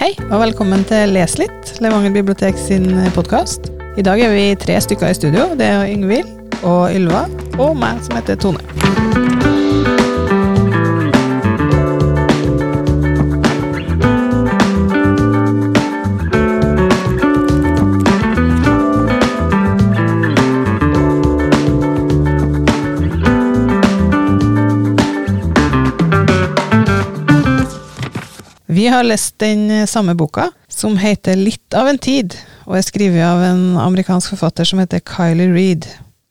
Hei, og velkommen til Les litt, Levanger bibliotek sin podkast. I dag er vi tre stykker i studio. Det er Yngvild og Ylva og meg som heter Tone. Vi har lest den samme boka, som heter Litt av en tid, og er skrevet av en amerikansk forfatter som heter Kylie Reed.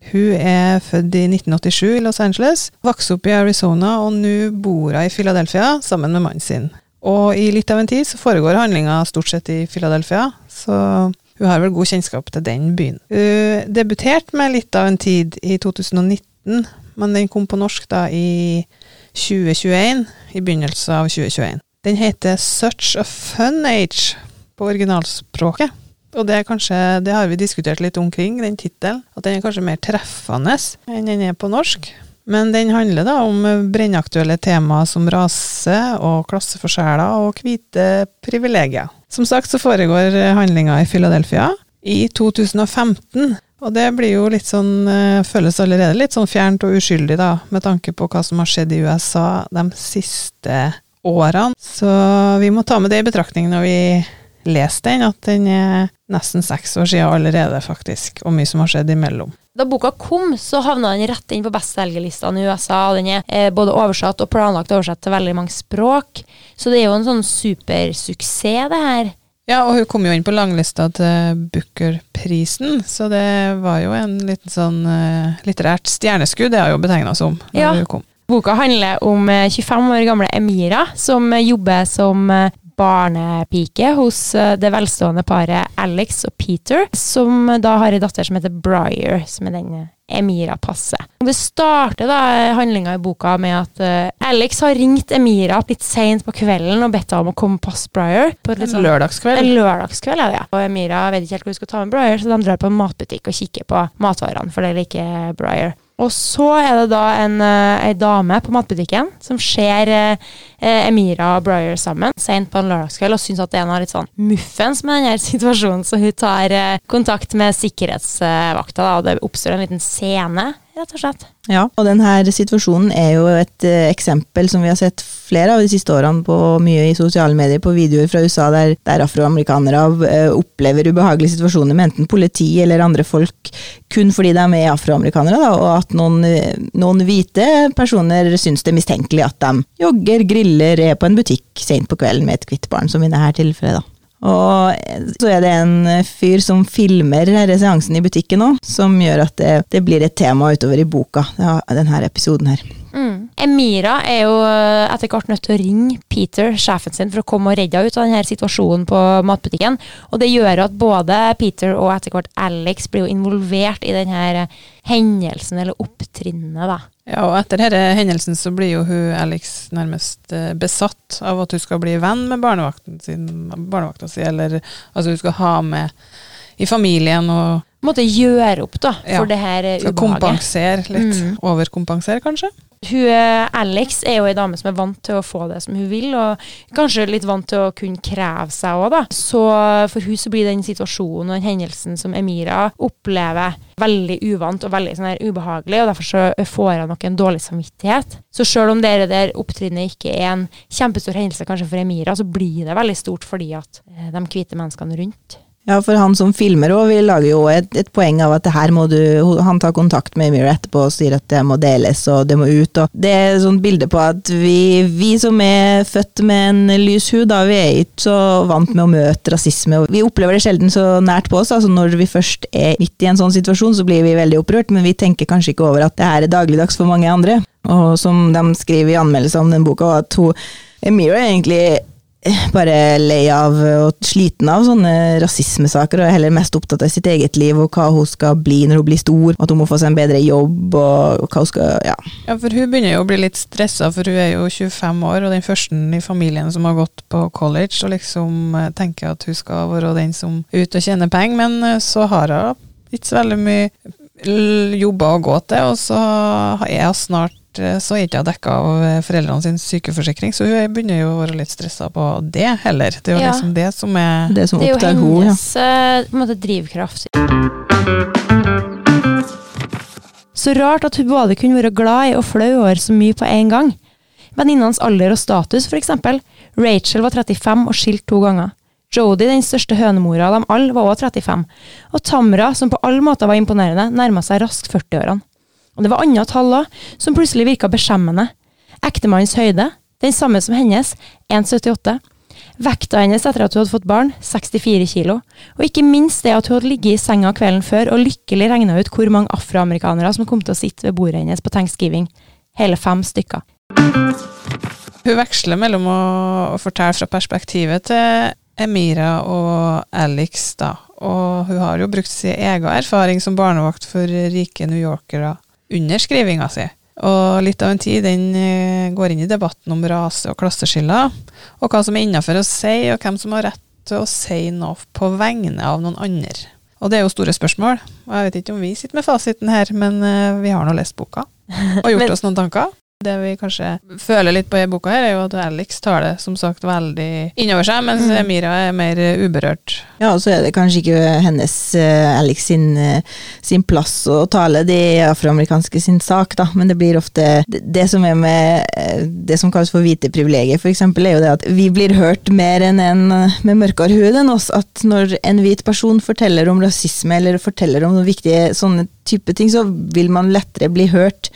Hun er født i 1987 i Los Angeles, vokste opp i Arizona, og nå bor hun i Philadelphia sammen med mannen sin. Og i Litt av en tid så foregår handlinga stort sett i Philadelphia, så hun har vel god kjennskap til den byen. Hun debuterte med Litt av en tid i 2019, men den kom på norsk da i 2021, i begynnelsen av 2021. Den heter Such a Fun Age på originalspråket. Og det, kanskje, det har vi diskutert litt omkring, den tittelen. At den er kanskje mer treffende enn den er på norsk. Men den handler da om brennaktuelle temaer som rase og klasseforskjeller og hvite privilegier. Som sagt så foregår handlinga i Philadelphia i 2015. Og det blir jo litt sånn, føles allerede litt sånn fjernt og uskyldig, da, med tanke på hva som har skjedd i USA de siste årene. Så vi må ta med det i betraktning når vi leser den, at den er nesten seks år siden allerede, faktisk, og mye som har skjedd imellom. Da boka kom, så havna den rett inn på bestselgerlistene i USA. og Den er eh, både oversatt og planlagt oversatt til veldig mange språk. Så det er jo en sånn supersuksess, det her. Ja, og hun kom jo inn på langlista til Booker-prisen, så det var jo en liten sånn uh, litterært stjerneskudd, det har jo betegna som. Ja. hun kom. Boka handler om eh, 25 år gamle Emira, som eh, jobber som eh, barnepike hos eh, det velstående paret Alex og Peter, som da har en datter som heter Briar, som er den eh, Emira passer. Det starter da eh, handlinga i boka med at uh, Alex har ringt Emira litt seint på kvelden og bedt henne om å komme og passe Briar. På En lørdagskveld. en lørdagskveld ja. Og Emira vet ikke helt hvor hun skal ta med Briar, så de drar på en matbutikk og kikker på matvarene, for det liker Briar. Og så er det da en, eh, ei dame på matbutikken som ser eh, eh, Emira og Bryer sammen sent på en lørdagskveld og syns at det er noe litt sånn muffens med denne situasjonen, så hun tar eh, kontakt med sikkerhetsvakta, da, og det oppstår en liten scene, rett og slett. Ja, og denne situasjonen er jo et eh, eksempel som vi har sett flere av de siste årene på mye i sosiale medier, på videoer fra USA der, der afroamerikanere eh, opplever ubehagelige situasjoner med enten politi eller andre folk kun fordi de er afroamerikanere, da, og at noen, noen hvite personer syns det er mistenkelig at de jogger, griller, er på en butikk sent på kvelden med et hvitt barn, som i dette tilfellet. da. Og så er det en fyr som filmer seansen i butikken òg, som gjør at det, det blir et tema utover i boka, denne episoden her. Mm. Emira er jo eh, etter hvert nødt til å ringe Peter, sjefen sin, for å komme og redde henne ut av denne situasjonen på matbutikken. Og det gjør at både Peter og etter hvert Alex blir jo involvert i denne hendelsen, eller opptrinnet, da. Ja, og etter denne hendelsen så blir jo hun Alex nærmest eh, besatt av at hun skal bli venn med barnevakten sin, barnevakta si, eller altså hun skal ha med i familien og Måtte gjøre opp da, Ja, for det her eh, ubehaget. kompensere litt. Mm. Overkompensere, kanskje. Hun, eh, Alex er jo ei dame som er vant til å få det som hun vil, og kanskje litt vant til å kunne kreve seg òg, da. Så for hun så blir den situasjonen og den hendelsen som Emira opplever, veldig uvant og veldig sånn ubehagelig, og derfor så får hun nok en dårlig samvittighet. Så sjøl om det der opptrinnet ikke er en kjempestor hendelse kanskje for Emira, så blir det veldig stort fordi at eh, de hvite menneskene rundt Ja, for han som filmer òg, vi lager jo et, et poeng av at det her må du Han tar kontakt med Emira etterpå og sier at det må deles og det må ut. Og det er et sånt bilde på at vi, vi som er født med en lys hud, da, vi er ikke så vant med å møte rasisme. og Vi opplever det sjelden så nært på oss. altså Når vi først er midt i en sånn situasjon, så blir vi veldig opprørt, men vi tenker kanskje ikke over at det her er dagligdags for mange andre. Og som de skriver i anmeldelsen om den boka, at hun Mira er egentlig bare lei av og sliten av sånne rasismesaker, og er heller mest opptatt av sitt eget liv og hva hun skal bli når hun blir stor, at hun må få seg en bedre jobb og hva hun skal Ja. Ja, for hun begynner jo å bli litt stressa, for hun er jo 25 år og den første i familien som har gått på college, og liksom eh, tenker at hun skal være den som er ute og tjener penger, men eh, så har hun ikke så veldig mye jobber å gå til, og så er hun snart eh, så er ikke hun dekka av eh, foreldrene sin sykeforsikring, så hun begynner jo å være litt stressa på det heller. Det er jo Ja. liksom det som er Det som Det er jo hennes henne, ja. eh, drivkraft. Så rart at hun både kunne være glad i og flau over så mye på en gang. Venninnenes alder og status, eksempel. Rachel var 35 og skilt to ganger. Jodie, den største hønemora av dem alle, var også 35. Og Tamra, som på alle måter var imponerende, nærma seg raskt 40-årene. Og det var andre tall òg, som plutselig virka beskjemmende. Ektemannens høyde, den samme som hennes, 1,78. Vekta hennes etter at hun hadde fått barn, 64 kilo. Og ikke minst det at hun hadde ligget i senga kvelden før og lykkelig regna ut hvor mange afroamerikanere som kom til å sitte ved bordet hennes på thanksgiving. Hele fem stykker. Hun veksler mellom å, fortelle fra perspektivet til Emira og Alex, da. Og hun har jo brukt sin egen erfaring som barnevakt for rike New Yorkere under skrivinga si. Og litt av en tid den eh, går inn i debatten om rase- og klasseskiller, og hva som er innafor å si, og hvem som har rett til å si noe på vegne av noen andre. Og det er jo store spørsmål, og jeg vet ikke om vi sitter med fasiten her, men eh, vi har nå lest boka og gjort Men- oss noen tanker. Det vi kanskje føler litt på i boka her, er jo at Alex tar det som sagt veldig innover seg, mens Mm. Emira er mer eh, uberørt. Ja, og så er det kanskje ikke hennes, eh, Alex sin, eh, sin plass å tale de afroamerikanske sin sak, da, men det blir ofte Det, som er med det som kalles for hvite privilegier, eksempel, er jo det at vi blir hørt mer enn en med mørkere hud enn oss. At når en hvit person forteller om rasisme, eller forteller om noen viktige sånne type ting, så vil man lettere bli hørt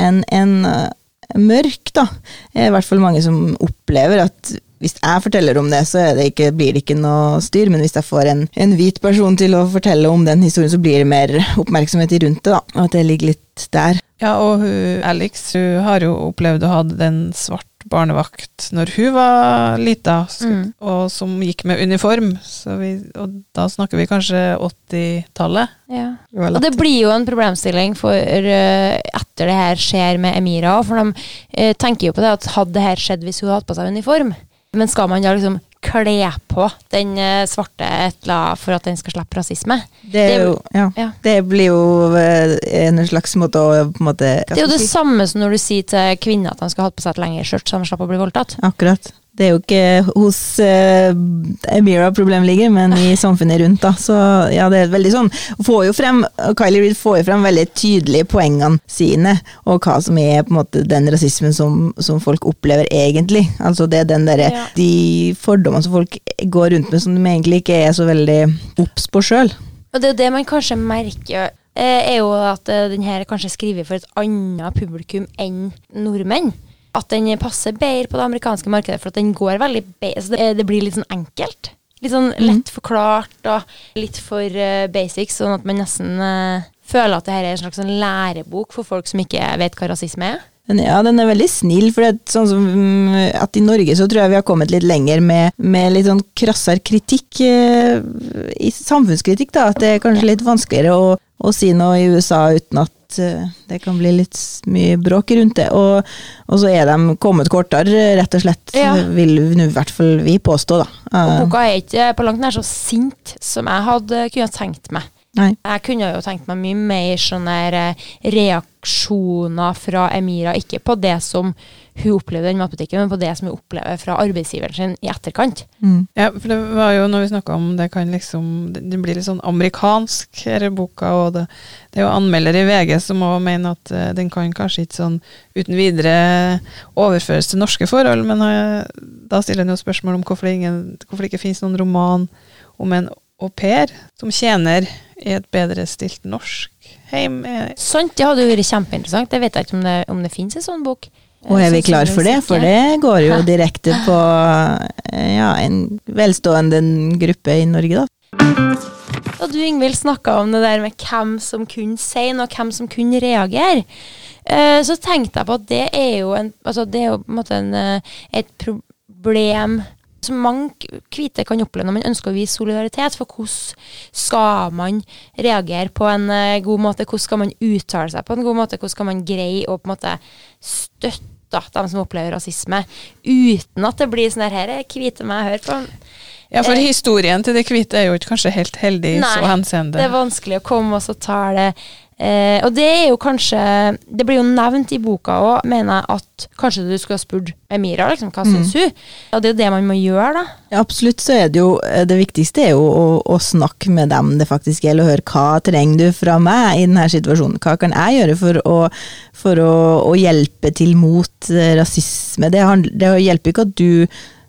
enn en eh, mørk, da. I hvert fall mange som opplever at hvis jeg forteller om det, så det ikke, blir det ikke noe styr, men hvis jeg får en, en hvit person til å fortelle om den historien, så blir det mer oppmerksomhet rundt det, da. Og at det ligger litt der. Ja, og hun, Alex hun har jo opplevd å ha den svart barnevakt når hun var lita, Mm. og som gikk med uniform. Så vi, og da snakker vi kanskje 80-tallet. Ja. Og det blir jo en problemstilling for uh, etter det her skjer med Emira, for de uh, tenker jo på det at hadde det her skjedd hvis hun hadde hatt på seg uniform, men skal man da liksom kle på den eh, svarte etla for at den skal slippe rasisme? Det, er jo, ja. Ja. det blir jo eh, en slags måte å på måte, Det er jo det si? samme som når du sier til kvinner at de skal ha på seg et lengre skjørt så de slipper å bli voldtatt. Akkurat. Det er jo ikke hos eh, Emira problemet ligger, men i samfunnet rundt. da. Så ja, det er veldig sånn får jo frem, Kylie Reed får jo frem veldig tydelig poengene sine, og hva som er på en måte den rasismen som, som folk opplever egentlig. Altså det er den derre Ja. De fordommene som folk går rundt med som de egentlig ikke er så veldig obs på sjøl. Og det er jo det man kanskje merker, eh, er jo at eh, den her er kanskje skrevet for et annet publikum enn nordmenn. At den passer bedre på det amerikanske markedet, for at den går veldig bedre. Så det, det blir litt sånn enkelt. Litt sånn lett forklart og litt for uh, basic, sånn at man nesten uh, føler at det her er en slags sånn lærebok for folk som ikke vet hva rasisme er. Men ja, den er veldig snill, for det er sånn som mm, at i Norge så tror jeg vi har kommet litt lenger med, med litt sånn krassere kritikk, eh, i samfunnskritikk da, at det er kanskje litt vanskeligere å, å si noe i USA uten at eh, det kan bli litt mye bråk rundt det. Og, og så er de kommet kortere, rett og slett, Ja. vil i hvert fall vi påstå da. Og Eh, boka er ikke på langt nær så sint som jeg hadde kunne tenkt meg. Nei. Jeg kunne jo tenkt meg mye mer sånne eh, reaksjoner fra Emira, ikke på det som hun opplevde i den matbutikken, men på det som hun opplever fra arbeidsgiveren sin i etterkant. Mm. Ja, for det var jo når vi snakka om det kan liksom Det det blir litt sånn amerikansk, denne boka, og det, det er jo anmelder i VG som òg mener at uh, den kan kanskje ikke sånn uten videre overføres til norske forhold, men uh, da stiller en jo spørsmål om hvorfor det, ingen, hvorfor det ikke finnes noen roman om en au pair som tjener i et bedre stilt norsk heim. Sånt, Sant, det hadde jo vært kjempeinteressant. Jeg vet ikke om det, om det finnes en sånn bok. Og er vi klar for det? For det går jo direkte på ja, en velstående gruppe i Norge da. Da du Ingvild snakka om det der med hvem som kunne si noe, hvem som kunne reagere, eh, så tenkte jeg på at det er jo, en, altså det er jo på en måte en, eh, et problem som mange hvite kan oppleve når man ønsker å vise solidaritet. For hvordan skal man reagere på en eh, god måte? Hvordan skal man uttale seg på en god måte? Hvordan skal man greie å på en måte støtte dem som opplever rasisme, uten at det blir sånn her Her er hvite meg, hør på. ja, for Eh, historien til de hvite er jo ikke kanskje helt heldig i Nei, så henseende. Det er vanskelig å komme og så ta det Eh, og det er jo kanskje Det blir jo nevnt i boka òg, mener jeg, at kanskje du skulle ha spurt Emira, liksom, hva syns hun? Og det er jo det man må gjøre, da. Ja, absolutt så er det jo eh, Det viktigste er jo å, å snakke med dem det faktisk gjelder, og høre hva trenger du fra meg i denne situasjonen. Hva kan jeg gjøre for å, for å, å hjelpe til mot eh, rasisme? Det, handler, det hjelper ikke at du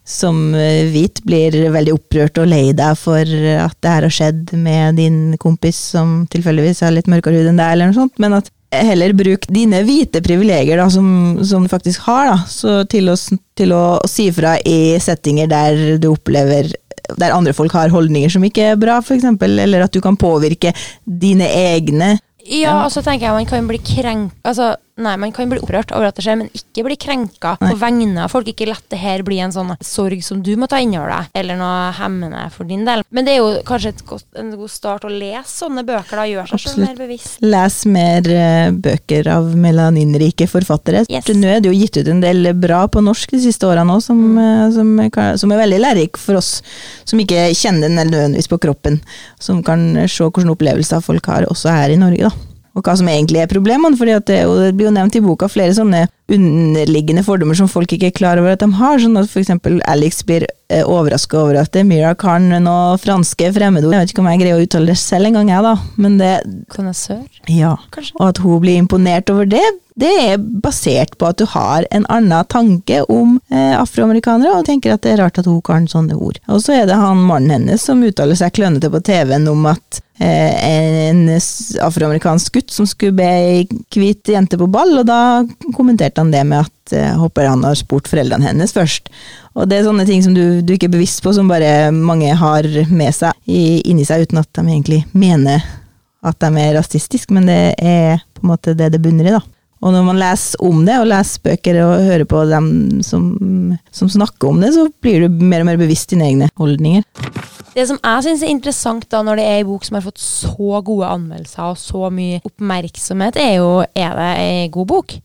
som eh, hvit blir veldig opprørt og lei deg for at det her har skjedd med din kompis som tilfeldigvis har litt mørkere hud enn deg, eller noe sånt, men at heller bruk dine hvite privilegier da, som, som du faktisk har, da, så til, å, til å, si fra i settinger der du opplever der andre folk har holdninger som ikke er bra, eksempel, eller at du kan påvirke dine egne. Ja, og så tenker jeg man kan bli krenk... Altså, nei, man kan bli opprørt over at det skjer, men ikke bli krenka Nei. på vegne av folk. Ikke la det her bli en sånn sorg som du må ta innover deg, eller noe hemmende for din del. Men det er jo kanskje godt, en god start å lese sånne bøker, da. Gjøre seg selv mer bevisst. Les mer uh, bøker av melaninrike forfattere. Yes. Nå er det jo gitt ut en del bra på norsk de siste årene nå, som, eh, som, kan- som er veldig lærerik for oss som ikke kjenner den nødvendigvis på kroppen. Som kan se hvilke opplevelser folk har også her i Norge, da. Og hva som egentlig er problemene, for det, er det blir jo nevnt i boka flere sånne underliggende fordommer som folk ikke er klar over at de har. Sånn at eksempel Alex blir eh, overraska over at Mira kan noe franske fremmedord. Jeg vet ikke om jeg greier å uttale det selv engang, jeg, da. Men det, Konnoissør, ja. kanskje? Og at hun blir imponert over det, det er basert på at du har en annen tanke om eh, afroamerikanere, og tenker at det er rart at hun kan sånne ord. Og så er det han mannen hennes som uttaler seg klønete på TV-en om at eh, en afroamerikansk gutt som skulle be ei hvit jente på ball, og da kommenterte han det med at eh, håper han har spurt foreldrene hennes først. Og det er sånne ting som du, du ikke er bevisst på, som bare mange har med seg i, inni seg, uten at de egentlig mener at de er rasistiske, men det er på en måte det det bunner i, da. Og når man leser om det, og leser bøker og hører på dem som, som snakker om det, så blir du mer og mer bevisst dine egne holdninger. Det som jeg syns er interessant da når det er en bok som har fått så gode anmeldelser og så mye oppmerksomhet, er jo er det ei god bok.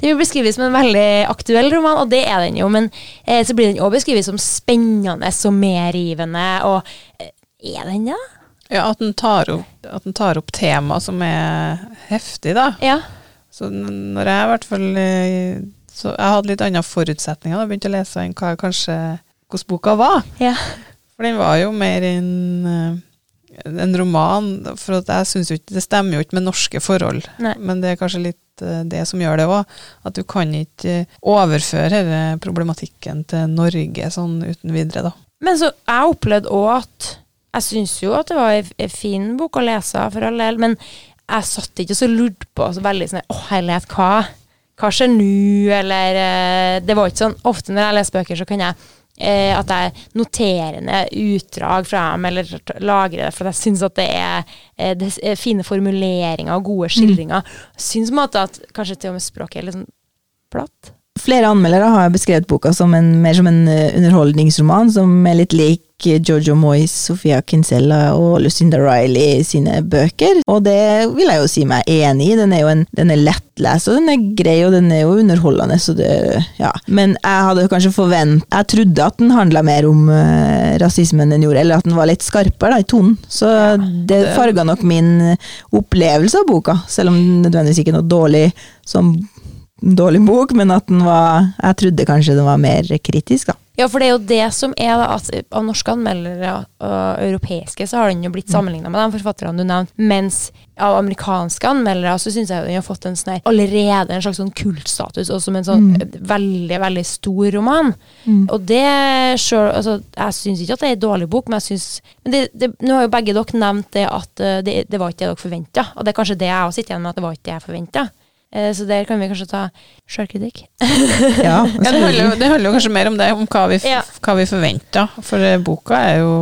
Det blir beskrevet som en veldig aktuell roman, og det er den jo, men eh, så blir den også beskrevet som spennende og medrivende, og eh, er den det? Ja, at den tar opp, at den tar opp tema som er heftig, da. Ja. Så når jeg i hvert fall eh, Så jeg hadde litt andre forutsetninger da jeg begynte å lese enn hva kanskje hvordan boka var. ja. For den var jo mer en, eh, en roman, for at jeg synes jo ikke Det stemmer jo ikke med norske forhold. Nei. Men det er kanskje litt eh, det som gjør det òg. At du kan ikke overføre denne problematikken til Norge sånn uten videre, da. Men så jeg opplevde òg at Jeg syns jo at det var ei en fin bok å lese, for all del, men jeg satt ikke og så lurte på så veldig sånn Å, herlighet, hva, hva skjer nå? Eller eh, Det var ikke sånn Ofte når jeg leser bøker, så kan jeg eh, at jeg noterer ned utdrag fra dem, eller lagrer det, for jeg syns at det er, eh, det er fine formuleringer og gode skildringer. Mm. syns på en måte at kanskje til og med språket er litt sånn platt. Flere anmeldere har beskrevet boka som en, mer som en eh, underholdningsroman, som er litt lik Jojo Moyes, Sofia Kinsella og Lucinda Riley sine bøker. Og det vil jeg jo si meg enig i. Den er jo en, den er lettlest, og den er grei, og den er jo underholdende. Så det, ja. Men jeg hadde kanskje forvent Jeg trodde at den handla mer om uh, rasisme enn gjorde, eller at den var litt skarpere da, i tonen. Så det det- farga nok min opplevelse av boka, selv om den nødvendigvis ikke er noe dårlig som dårlig bok, men at den var Jeg trodde kanskje den var mer kritisk, da. Ja, for det er jo det som er da, at av norske anmeldere og europeiske, så har den jo blitt sammenligna med de forfatterne du nevnte, mens av amerikanske anmeldere så syns jeg den har fått en sånn her, allerede en slags sånn kultstatus, og som en sånn veldig, veldig stor roman. Og det sjøl altså, Jeg syns ikke at det er en dårlig bok, men jeg syns men det, det, Nå har jo begge dere nevnt det at eh, det, det var ikke det dere forventa, og det er kanskje det jeg også sitter igjen med, at det var ikke det jeg forventa. Så der kan vi kanskje ta sjølkritikk. Ja, Ja, det, handler jo, det handler jo kanskje mer om det, om hva vi, Ja. hva vi forventer. For eh, boka er jo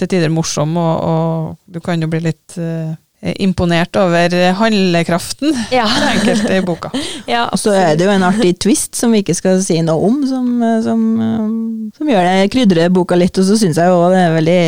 til tider morsom, og, og du kan jo bli litt uh, imponert over handlekraften Ja. til enkelte i boka. ja Og så er det jo en artig twist som vi ikke skal si noe om, som, som, som gjør det krydrer boka litt. Og så syns jeg jo det er veldig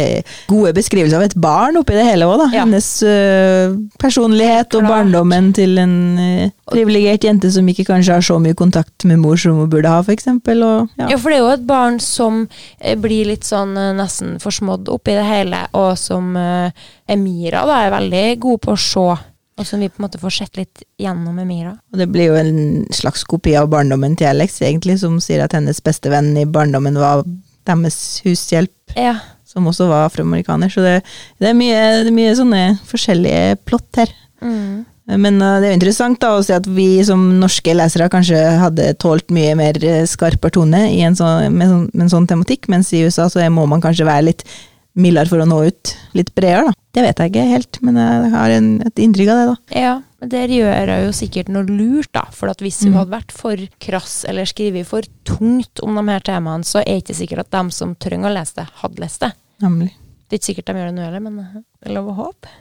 gode beskrivelser av et barn oppi det hele òg, da. Ja. Hennes uh, personlighet og barndommen til en øh, privilegert jente som ikke kanskje har så mye kontakt med mor som hun burde ha. Og, ja. Ja, for det er jo et barn som eh, blir litt sånn eh, nesten forsmådd oppi det hele, og som eh, Emira da er veldig god på å se Og som vi på en måte får sett litt gjennom Emira. Og det blir jo en slags kopi av barndommen til Alex, egentlig, som sier at hennes beste venn i barndommen var deres hushjelp, Ja. som også var afroamerikaner. Så det, det, er mye, det er mye sånne forskjellige plott her. Mm. Men uh, det er jo interessant da å se at vi som norske lesere kanskje hadde tålt mye mer uh, skarpere tone i en sånn, med, med en sånn tematikk, mens i USA så må man kanskje være litt mildere for å nå ut litt bredere, da. Det vet jeg ikke helt, men jeg har en, et inntrykk av det, da. Ja, men der gjør jeg jo sikkert noe lurt, da. For at hvis hun Mm. hadde vært for krass eller skrevet for tungt om de her temaene, så er det ikke sikkert at de som trenger å lese det, hadde lest det. Nemlig. Det er ikke sikkert de gjør det nå heller, men eh, det er lov å håpe.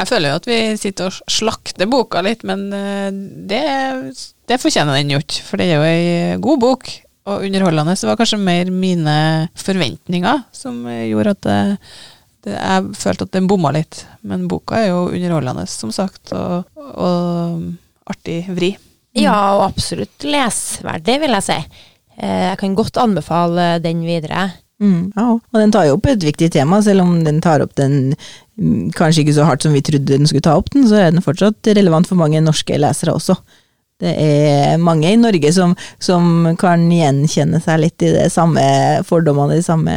Jeg føler jo at vi sitter og slakter boka litt, men eh, det, det fortjener den gjort. For det er jo ei god bok, og underholdende. Det var kanskje mer mine forventninger som eh, gjorde at det, det, jeg følte at den bomma litt. Men boka er jo underholdende, som sagt, og, og artig vri. Ja, og absolutt lesverdig, vil jeg si. Eh, Jeg kan godt anbefale den videre. Mm, ja, og den tar jo opp et viktig tema, selv om den tar opp den mm, kanskje ikke så hardt som vi trodde den skulle ta opp den, så er den fortsatt relevant for mange norske lesere også. Det er mange i Norge som, som kan gjenkjenne seg litt i de samme fordommene, de samme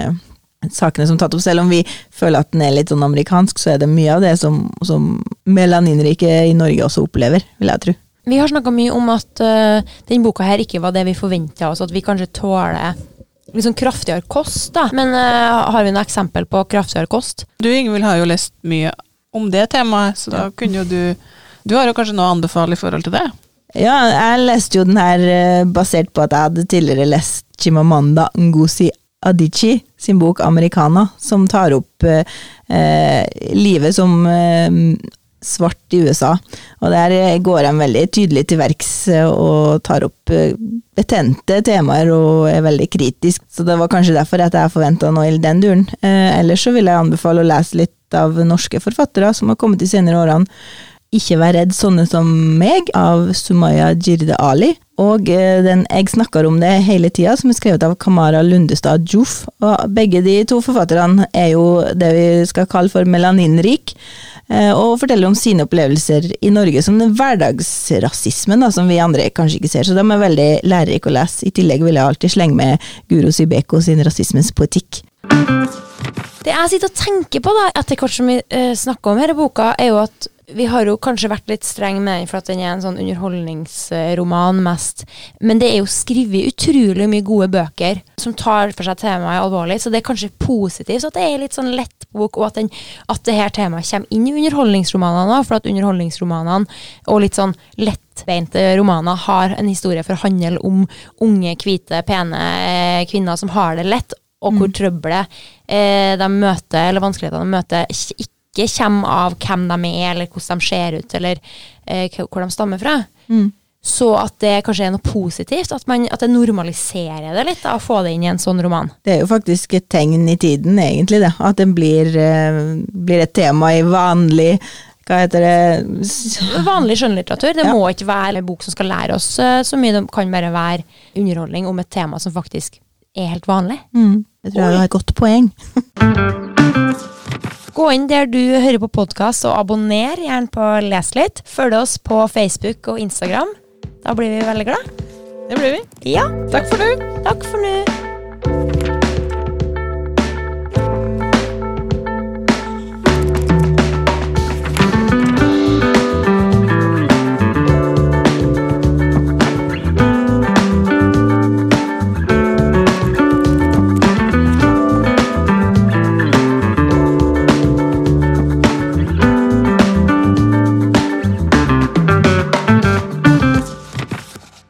sakene som tatt opp. Selv om vi føler at den er litt sånn amerikansk, så er det mye av det som, som melaninrike i Norge også opplever, vil jeg tro. Vi har snakka mye om at uh, denne boka her ikke var det vi forventa oss, at vi kanskje tåler sånn kraftigere kost, da. Men uh, har vi noe eksempel på kraftigere kost? Du Ingvild har jo lest mye om det temaet, så da kunne jo du Du har jo kanskje noe å anbefale i forhold til det? Ja, jeg leste jo den her eh, basert på at jeg hadde tidligere lest Chimamanda Ngozi Adichie sin bok 'Americana', som tar opp eh, eh, livet som eh, svart i USA. Og der eh, går de veldig tydelig til verks eh, og tar opp eh, betente temaer og er veldig kritisk. Så det var kanskje derfor at jeg forventa noe i den duren. Ellers så vil jeg anbefale å lese litt av norske forfattere som har kommet de senere årene. Ikke vær redd sånne som meg, av Sumaya Jirde Ali. Og eh, den Jeg snakker om det hele tida, som er skrevet av Kamara Lundestad Joff. Og begge de to forfatterne er jo det vi skal kalle for melaninrik, eh, og forteller om sine opplevelser i Norge som den hverdagsrasismen da, som vi andre kanskje ikke ser. Så de er veldig lærerike å lese. I tillegg vil jeg alltid slenge med Guro Sybeko sin rasismens poetikk. Det jeg sitter og tenker på da, etter hvert som vi uh, snakker om denne boka, er jo at vi har jo kanskje vært litt streng med den for at den er en sånn underholdningsroman mest. Men det er jo skrevet utrolig mye gode bøker som tar for seg temaet alvorlig, så det er kanskje positivt at det er litt sånn lett bok, og at, den, at det her temaet kommer inn i underholdningsromanene òg, for at underholdningsromanene og litt sånn lettbeinte romaner har en historie for å handle om unge, hvite, pene eh, kvinner som har det lett, og hvor trøbbelet eh, de møter, eller vanskelighetene de møter, ikke ikke kommer av hvem de er, eller hvordan de ser ut, eller eh, hvor de stammer fra. Mm. Så at det kanskje er noe positivt, at, man, at det normaliserer det litt, da, å få det inn i en sånn roman. Det er jo faktisk et tegn i tiden, egentlig, det. At den blir, eh, blir et tema i vanlig Hva heter det Vanlig skjønnlitteratur. Det Ja. må ikke være en bok som skal lære oss eh, så mye, det kan bare være underholdning om et tema som faktisk er helt vanlig. mm. Jeg tror jeg har et godt poeng. Gå inn der du hører på podkast, og abonner gjerne på Les litt. Følg oss på Facebook og Instagram. Da blir vi veldig glad. Det blir vi. Ja, Takk for nå. takk for nå.